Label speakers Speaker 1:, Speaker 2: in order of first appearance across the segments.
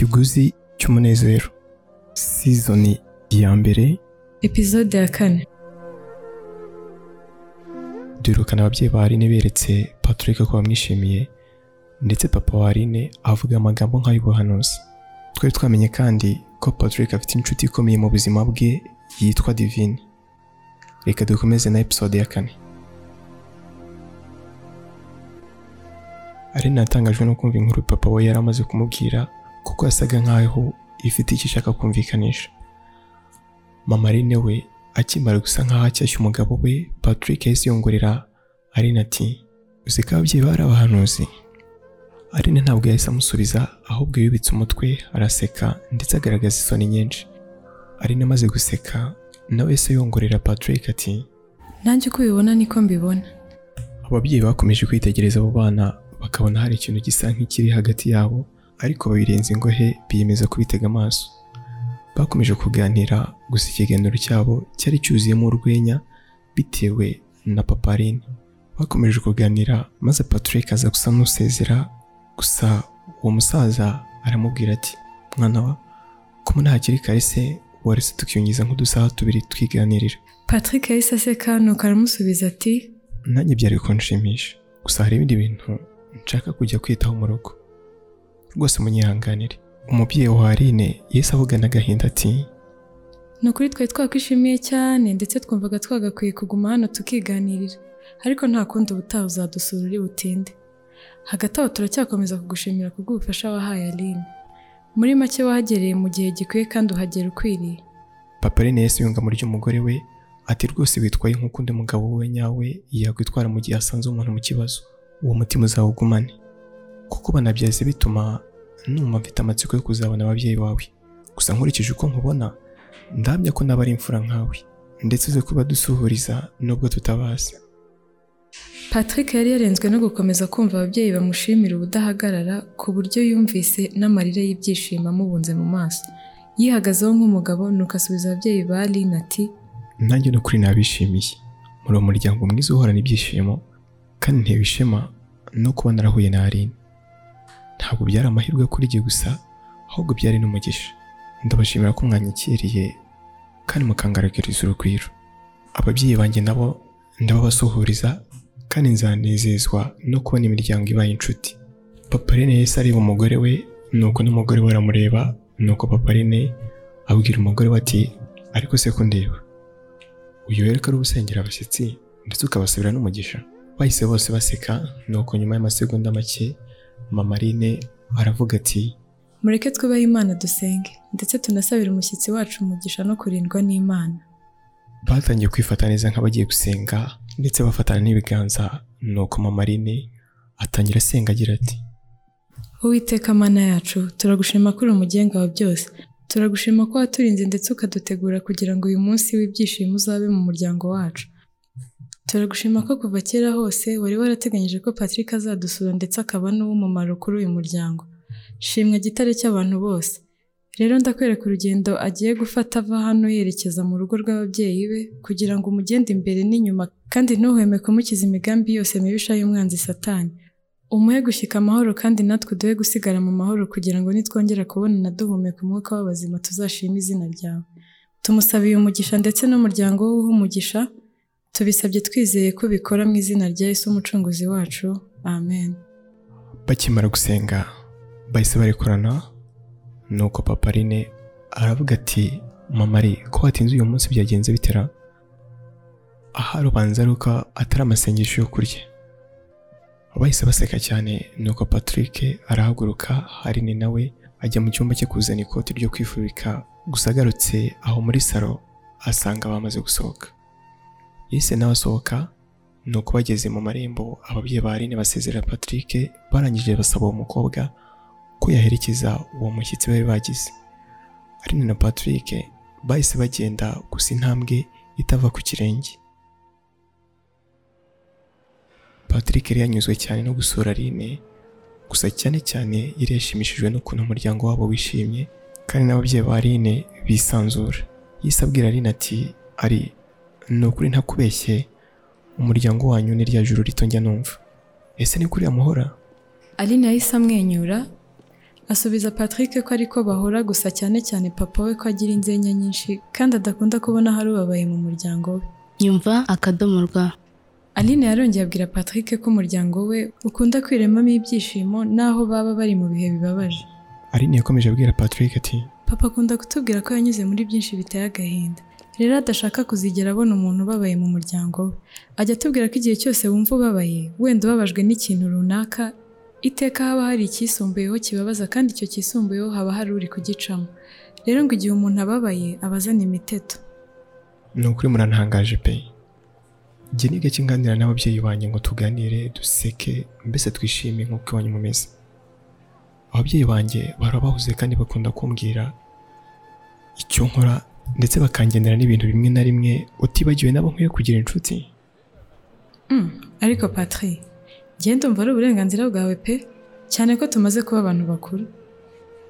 Speaker 1: ikiguzi cy'umunezero. Sizoni ya mbere.
Speaker 2: Epizode ya kane.
Speaker 1: Duherukana ababyeyi ba Aline beretse Patrick ko bamwishimiye ndetse papa wa Aline avuga amagambo nk'ay'ubuhanuzi twari twamenye kandi ko Patrick afite inshuti ikomeye mu buzima bwe yitwa Divine. Reka dukomeze na episode ya kane. Aline yatangajwe no kumva inkuru papa we yari amaze kumubwira kuko yasaga nk'aho ifite icyo ishaka kumvikanisha. Mama Aline we akimara gusa nk'aho acyashya umugabo we Patrick yahise yongorera Aline ati uzi ko ababyeyi bari abahanuzi? Aline ntabwo yahise amusubiza ahubwo yubitse umutwe araseka ndetse agaragaza isoni nyinshi. Aline amaze guseka nawe yahise yongorera Patrick ati
Speaker 2: nanjye uko ubibona niko mbibona.
Speaker 1: Ababyeyi bakomeje kwitegereza abo bana bakabona hari ikintu gisa nk'ikiri hagati yabo ariko babirenza ingohe biyemeza kubitega amaso. Bakomeje kuganira gusa ikiganiro cyabo cyari cyuzuyemo urwenya bitewe na papa Aline. Bakomeje kuganira maze Patrick aza gusa n'usezera gusa uwo musaza aramubwira ati mwana wa ko muri hakiri kare se warese tukiyungiza nk'udusaha tubiri twiganirira
Speaker 2: patrick yahise aseka nuko aramusubiza ati
Speaker 1: nanjye byari kunshimisha. Gusa hari ibindi bintu nshaka kujya kwitaho mu rugo. Rwose munyihanganire. Umubyeyi wa Aline yahise avugana agahinda ati
Speaker 2: ni ukuri twari twakwishimiye cyane ndetse twumvaga twagakwiye kuguma hano tukiganirira. Ariko nta kundi ubutaha uzadusura uri butinde. Hagati aho turacyakomeza kugushimira kubw'ubufasha wahaye Aline muri make wahagereye mu gihe gikwiye kandi uhagera ukwiriye.
Speaker 1: Papa Aline yahise yunga muri ry'umugore we ati rwose witwaye nk'uko undi mugabo we nyawe yakwitwara mu gihe asanze umuntu mu kibazo. Uwo mutima uzawugumane. Kuko banabyaze bituma numva mfite amatsiko yo kuzabona ababyeyi bawe. Gusa nkurikije uko nkubona ndahamya ko naba ari imfura nkawe ndetse uze kuba dusuhuriza nubwo tutabazi.
Speaker 2: Patrick yari yarenzwe no gukomeza kumva ababyeyi bamushimira ubudahagarara ku buryo yumvise n'amarira y'ibyishimo amubunze mu maso. Yihagazeho nk'umugabo nuko asubiza ababyeyi ba Aline ati
Speaker 1: nanjye ni ukuri nabishimiye. Muri uwo muryango mwiza uhorana ibyishimo kandi ntewe ishema no kuba narahuye na Aline ntabwo byari amahirwe kuri jye gusa ahubwo byari n'umugisha. Ndabashimira ko mwanyakiriye kandi mukangaragariza urugwiro. Ababyeyi banjye nabo ndababasuhuriza kandi nzanezezwa no kubona imiryango ibaye inshuti. Papa Aline yahise areba umugore we nuko n'umugore we aramureba nuko papa Aline abwira umugore we ati ariko se ko ndeba? Uyu rero ko ari ubusengera abashyitsi ndetse ukabasabira n'umugisha. Bahise bose baseka nuko nyuma y'amasegonda make mama Aline aravuga ati
Speaker 2: mureke twubahe imana dusenge ndetse tunasabire umushyitsi wacu umugisha no kurindwa n'imana.
Speaker 1: Batangiye kwifata neza nk'abagiye gusenga ndetse bafatana n'ibiganza nuko mama Aline atangira asenga agira ati
Speaker 2: uwiteka mana yacu turagushima ko uri umugenga wa byose. Turagushima ko waturinze ndetse ukadutegura kugira ngo uyu munsi w'ibyishimo uzabe mu muryango wacu. Turagushima ko kuva kera hose wari warateganyije ko patrick azadusura ndetse akaba n'uw'umumaro kuri uyu muryango. Shimwa gitare cy'abantu bose. Rero ndakwereka urugendo agiye gufata ava hano yerekeza mu rugo rw'ababyeyi be kugira ngo umugende imbere n'inyuma kandi ntuhweme kumukiza imigambi yose mibisha y'umwanzi satani. Umuhe gushyika amahoro kandi natwe duhe gusigara mu mahoro kugira ngo nitwongera kubonana duhumeka umwuka w'abazima tuzashime izina ryawe. Tumusabiye umugisha ndetse n'umuryango we umugisha tubisabye twizeye ko bikora mu izina rya Yesu umucunguzi wacu. Amen.
Speaker 1: Bakimara gusenga bahise barekurana nuko papa Aline aravuga ati mama ari ko watinze uyu munsi byagenze bitera aha rubanza ari uko atari amasengesho yo kurya. Bahise baseka cyane nuko Patrick arahaguruka Aline nawe ajya mu cyumba cye kuzana ikoti ryo kwifubika. Gusa agarutse aho muri salo asanga bamaze gusohoka. Yahise nawe asohoka nuko bageze mu marembo ababyeyi ba Aline basezera Patrick barangije basaba uwo mukobwa ko yaherekeza uwo mushyitsi bari bagize. Aline na Patrick bahise bagenda gusa intambwe itava ku kirenge. Patrick yari yanyuzwe cyane no gusura Aline gusa cyane cyane yari yashimishijwe n'ukuntu umuryango wabo wishimye kandi n'ababyeyi ba Aline bisanzura. Yise abwira Aline ati ari ni ukuri ntakubeshye umuryango wanyu ni rya juru rito njya numva. Ese ni kuri muhora?
Speaker 2: Aline yahise amwenyura asubiza Patrick ko ariko bahora gusa cyane cyane papa we ko agira inzenya nyinshi kandi adakunda kubona hari ubabaye mu muryango we.
Speaker 3: Nyumva akadomo rwa
Speaker 2: Aline yarongeye abwira Patrick ko umuryango we ukunda kwiremamo ibyishimo n'aho baba bari mu bihe bibabaje.
Speaker 1: Aline yakomeje abwira Patrick ati
Speaker 2: papa akunda kutubwira ko yanyuze muri byinshi biteye agahinda. Rero adashaka kuzigera abona umuntu ubabaye mu muryango we. Ajya atubwira ko igihe cyose wumva ubabaye wenda ubabajwe n'ikintu runaka iteka haba hari icyisumbuyeho kibabaza kandi icyo cyisumbuyeho haba hari uri kugicamo. Rero ngo igihe umuntu ababaye aba azana imiteto.
Speaker 1: Ni ukuri murantangaje pe. Njye ni gake nganira n'ababyeyi banjye ngo tuganire duseke mbese twishime nk'uko iwanyu mumeze ababyeyi banjye bahora bahuze kandi bakunda kumbwira icyo nkora ndetse bakangendera n'ibintu bimwe na rimwe. Utibagiwe nabo nkwiye kugira inshuti?
Speaker 2: Mm, ariko Patrick njye ndumva ari uburenganzira bwawe pe. Cyane ko tumaze kuba abantu bakuru.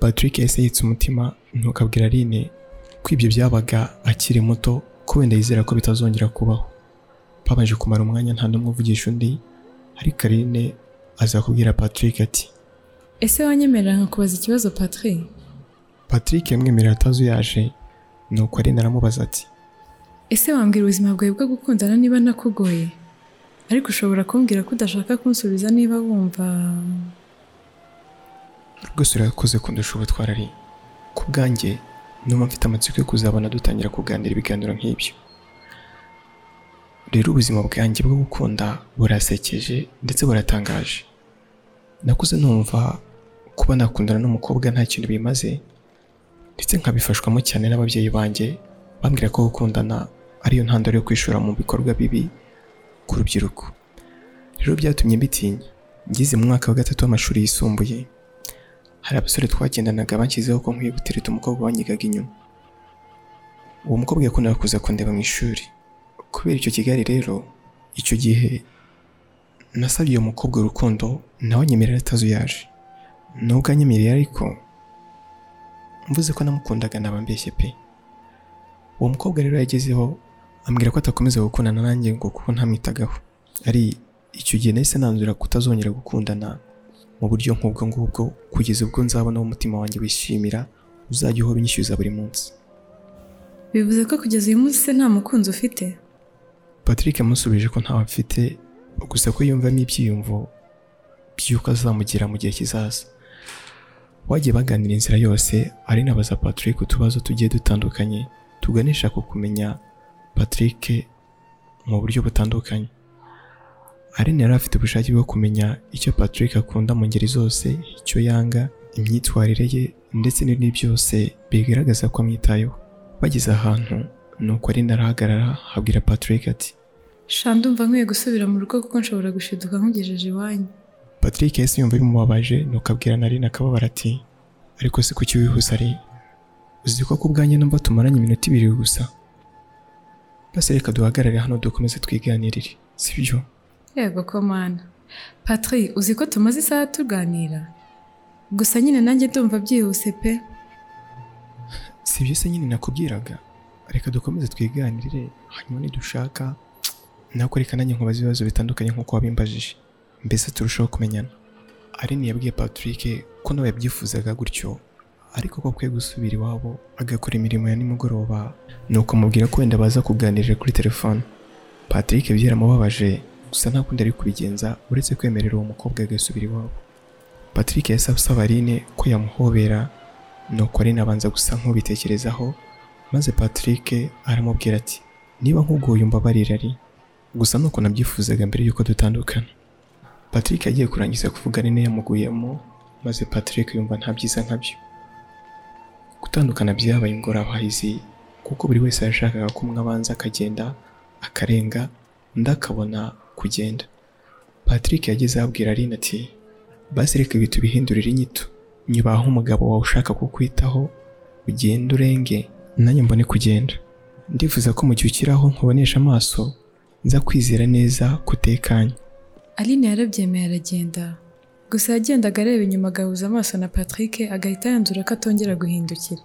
Speaker 1: Patrick yahise umutima ntukabwira Aline ko ibyo byabaga akiri muto ko wenda yizera ko bitazongera kubaho. Babanje kumara umwanya nta n'umwe uvugisha undi ariko Aline aza kubwira Patrick ati
Speaker 2: ese wanyemerera nkakubaza ikibazo Patrick?
Speaker 1: Patrick yamwemerera atazuyaje nuko Aline aramubaza ati
Speaker 2: ese wambwira ubuzima bwawe bwo gukundana niba nakugoye? Ariko ushobora kumbwira ko udashaka kunsubiza niba wumva.
Speaker 1: Rwose urakoze kundusha ubutwari ari ku bwanjye numva mfite amatsiko yo kuzabona dutangira kuganira ibiganiro nk'ibyo. Rero ubuzima bwanjye bwo gukunda burasekeje ndetse buratangaje. Nakuze numva kuba nakundana n'umukobwa nta kintu bimaze ndetse nkabifashwamo cyane n'ababyeyi banjye bambwira ko gukundana ariyo ntandaro yo kwishora mu bikorwa bibi ku rubyiruko rero byatumye mbitinya. Ngeze mu mwaka wa gatatu w'amashuri yisumbuye hari abasore twagendanaga banshyizeho ko nkwiye gutereta umukobwa wanyigaga inyuma. Uwo mukobwa yakundaga kuza kundeba mu ishuri. Kubera icyo kigali rero icyo gihe nasabye uwo mukobwa urukundo nawe anyemerera atazuyaje. Nubwo anyemereye ariko mvuze ko namukundaga naba mbeshye pe. Uwo mukobwa rero yagezeho ambwira ko atakomeza gukundana nanjye ngo kuko ntamwitagaho. Ari icyo gihe nahise nanzura kutazongera gukundana mu buryo nk'ubwo ngubwo kugeza ubwo nzabona umutima wanjye wishimira uzajya uhora unyishyuza buri munsi.
Speaker 2: Bivuze ko kugeza uyu munsi se nta mukunzi ufite?
Speaker 1: Patrick yamusubije ko ntawe afite gusa ko yumvamo ibyiyumvo by'uko azamugira mu gihe kizaza. Bagiye baganira inzira yose ari nabaza Patrick utubazo tugiye dutandukanye tuganisha ku kumenya Patrick mu buryo butandukanye. Aline yari afite ubushake bwo kumenya icyo Patrick akunda mu ngeri zose icyo yanga imyitwarire ye ndetse n'ibindi byose bigaragaza ko amwitayeho. Bageze ahantu nuko Aline arahagarara abwira Patrick ati
Speaker 2: sha ndumva nkwiye gusubira mu rugo kuko nshobora gushiduka nkugejeje iwanyu.
Speaker 1: Patrick yahise yumva bimubabaje nuko abwira na Aline akababara ati ariko si kuki wihuse ari? Uzi ko ku bwanjye numva tumaranye iminota ibiri gusa? Basi reka duhagarare hano dukomeze twiganirire sibyo
Speaker 2: yego ko mana. Patrick uzi ko tumaze isaha tuganira? Gusa nyine nanjye ndumva byihuse pe.
Speaker 1: Sibyo se nyine nakubwiraga? Reka dukomeze twiganirire hanyuma nidushaka nako reka nanjye nkubaza ibibazo bitandukanye nk'uko wabimbajije. Mbese turushaho kumenyana? Aline yabwiye Patrick ko nawe yabyifuzaga gutyo. Ariko ko akwiye gusubira iwabo agakora imirimo ya nimugoroba. Nuko amubwira ko wenda baza kuganirira kuri telefone. Patrick byaramubabaje gusa nta kundi ari kubigenza uretse kwemerera uwo mukobwa agasubira iwabo. Patrick asaba Aline ko yamuhobera. Nuko Aline abanza gusa nk'ubitekerezaho maze Patrick aramubwira ati niba nk'uguye umbabarira ari gusa nuko nabyifuzaga mbere y'uko dutandukana. Patrick yagiye kurangiza kuvuga Aline yamuguyemo maze Patrick yumva nta byiza nkabyo gutandukana byabaye ingorabahizi kuko buri wese yashakaga ko umwe abanza akagenda akarenga undi akabona kugenda. Patrick yageze abwira Aline ati basi reka ibi tubihindurire inyito. Nyubaha umugabo wawe ushaka kukwitaho ugende urenge nanjye mbone kugenda. Ndifuza ko mu gihe ukiraho nkubonesha amaso nza kwizera neza kutekanye.
Speaker 2: Aline yarabyemeye aragenda. Gusa yagendaga areba inyuma agahuza amaso na Patrick agahita yanzura ko atongera guhindukira.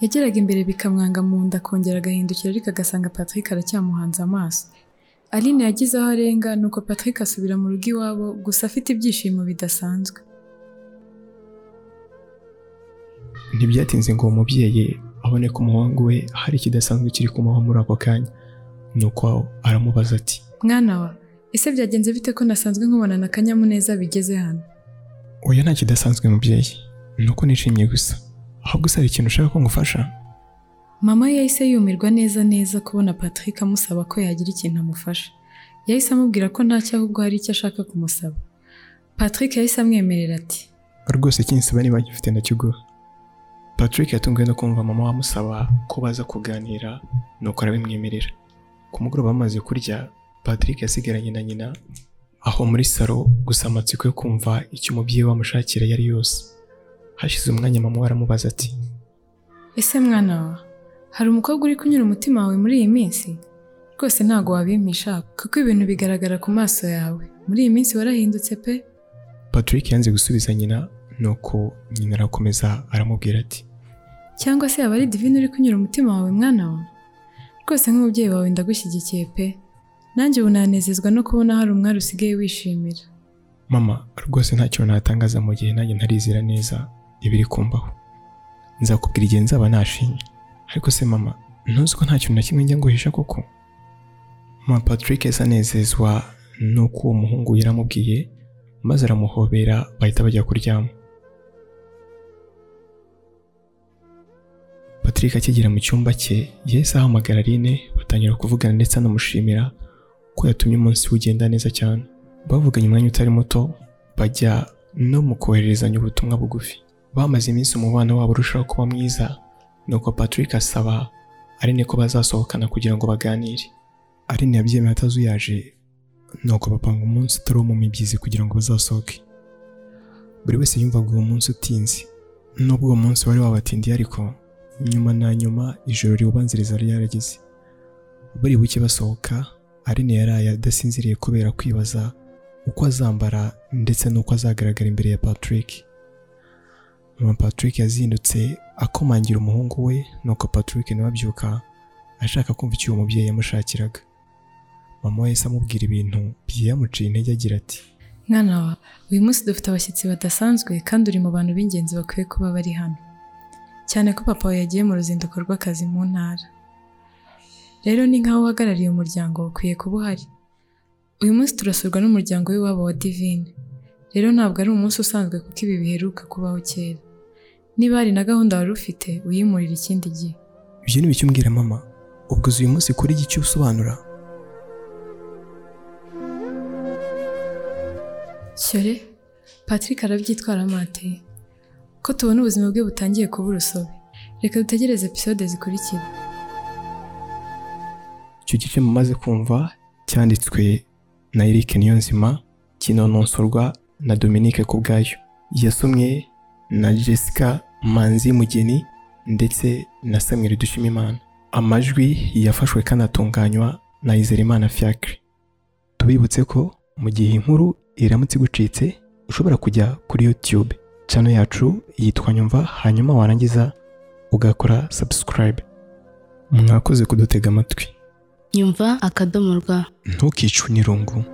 Speaker 2: Yageraga imbere bikamwanga mu nda akongera agahindukira ariko agasanga Patrick aracyamuhanze amaso. Aline yagize aho arenga nuko Patrick asubira mu rugo iwabo gusa afite ibyishimo bidasanzwe.
Speaker 1: Ntibyatinze ngo uwo mubyeyi abone ko umuhungu we hari ikidasanzwe kiri kumubaho muri ako kanya. Nuko aramubaza ati
Speaker 2: mwana wa ese byagenze bite ko nasanzwe nkubonana akanyamuneza bigeze hano?
Speaker 1: Oya nta kidasanzwe mubyeyi. Ni uko nishimye gusa. Ahubwo hari ikintu ushaka ko ngufasha?
Speaker 2: Mama yahise yumirwa neza neza kubona patrick amusaba ko yagira ikintu amufasha. Yahise amubwira ko ntacyo ahubwo hari icyo ashaka kumusaba. Patrick yahise amwemerera ati
Speaker 1: rwose kinsaba niba gifite ndakiguha. Patrick yatunguwe no kumva mama wamusaba ko baza kuganira nuko arabimwemerera. Ku mugoroba bamaze kurya patrick yasigaranye na nyina aho muri salo gusa amatsiko yo kumva icyo umubyeyi we amushakira yari yose. Hashize umwanya mama aramubaza ati
Speaker 2: ese mwana wa hari umukobwa uri kunyura umutima wawe muri iyi minsi? Rwose ntabwo wabimpisha kuko ibintu bigaragara ku maso yawe. Muri iyi minsi warahindutse pe.
Speaker 1: Patrick yanze gusubiza nyina nuko nyina arakomeza aramubwira ati
Speaker 2: cyangwa se yaba ari divine uri kunyura umutima wawe mwana wa? Rwose nk'umubyeyi wawe ndagushyigikiye pe. Nanjye ubu nanezezwa no kubona hari umwari usigaye wishimira.
Speaker 1: Mama rwose nta kintu natangaza mu gihe nanjye ntarizera neza ibiri kumbaho. Nzakubwira igihe nzaba nashimye ariko se mama ntuzi ko nta kintu na kimwe njya nguhisha koko? Mama patrick yahise anezezwa nuko uwo muhungu yaramubwiye maze aramuhobera bahita bajya kuryama. Patrick akigera mu cyumba cye yahise ahamagara Aline batangira kuvugana ndetse anamushimira ko yatumye umunsi ugenda neza cyane. Bavuganye umwanya utari muto bajya no mu kohererezanya ubutumwa bugufi. Bamaze iminsi umubano wabo urushaho kuba mwiza nuko patrick asaba Aline ko bazasohokana kugira ngo baganire. Aline yabyemeye atazuyaje nuko bapanga umunsi utari mu mibyizi kugira ngo bazasohoke. Buri wese yumvaga uwo munsi utinze. Nubwo uwo munsi wari wabatindiye ariko nyuma na nyuma ijoro riwubanziriza ryarageze buri buke basohoka Aline yaraye adasinziriye kubera kwibaza uko azambara ndetse n'uko azagaragara imbere ya Patrick. Mama Patrick yazindutse akomangira umuhungu we nuko Patrick nawe abyuka ashaka kumva icyo uwo mubyeyi yamushakiraga. Mama we yahise amubwira ibintu byamuciye intege agira ati
Speaker 2: mwana wa uyu munsi dufite abashyitsi badasanzwe kandi uri mu bantu b'ingenzi bakwiye kuba bari hano. Cyane ko papa wawe yagiye mu ruzinduko rw'akazi mu ntara. Rero ni nk'aho uhagarariye umuryango ukwiye kuba uhari. Uyu munsi turasurwa n'umuryango w'iwabo wa divine. Rero ntabwo ari umunsi usanzwe kuko ibi biheruka kubaho kera. Niba hari na gahunda wari ufite uyimurira ikindi gihe.
Speaker 1: Ibyo ni bike umbwira mama. Ubwo uzi uyu munsi kuri iki usobanura
Speaker 2: cyore patrick arabyitwaramo ate ko tubona ubuzima bwe butangiye kuba urusobe. Reka dutegereze episode zikurikira.
Speaker 1: Icyo gice mumaze kumva cyanditswe na Eric Niyonzima kinononsorwa na Dominique Kubwayo. Yasomwe na Jessica Manzi Mugeni ndetse na Samuel Dushimimana. Amajwi yafashwe kanatunganywa na Izerimana Fiacre. Tubibutse ko mu gihe inkuru iramutse igucitse ushobora kujya kuri YouTube. Channel yacu yitwa Nyumva hanyuma warangiza ugakora subscribe. Mwakoze kudutega amatwi.
Speaker 3: Nyumva akadomo rwa
Speaker 1: ntukicwe n'irungu.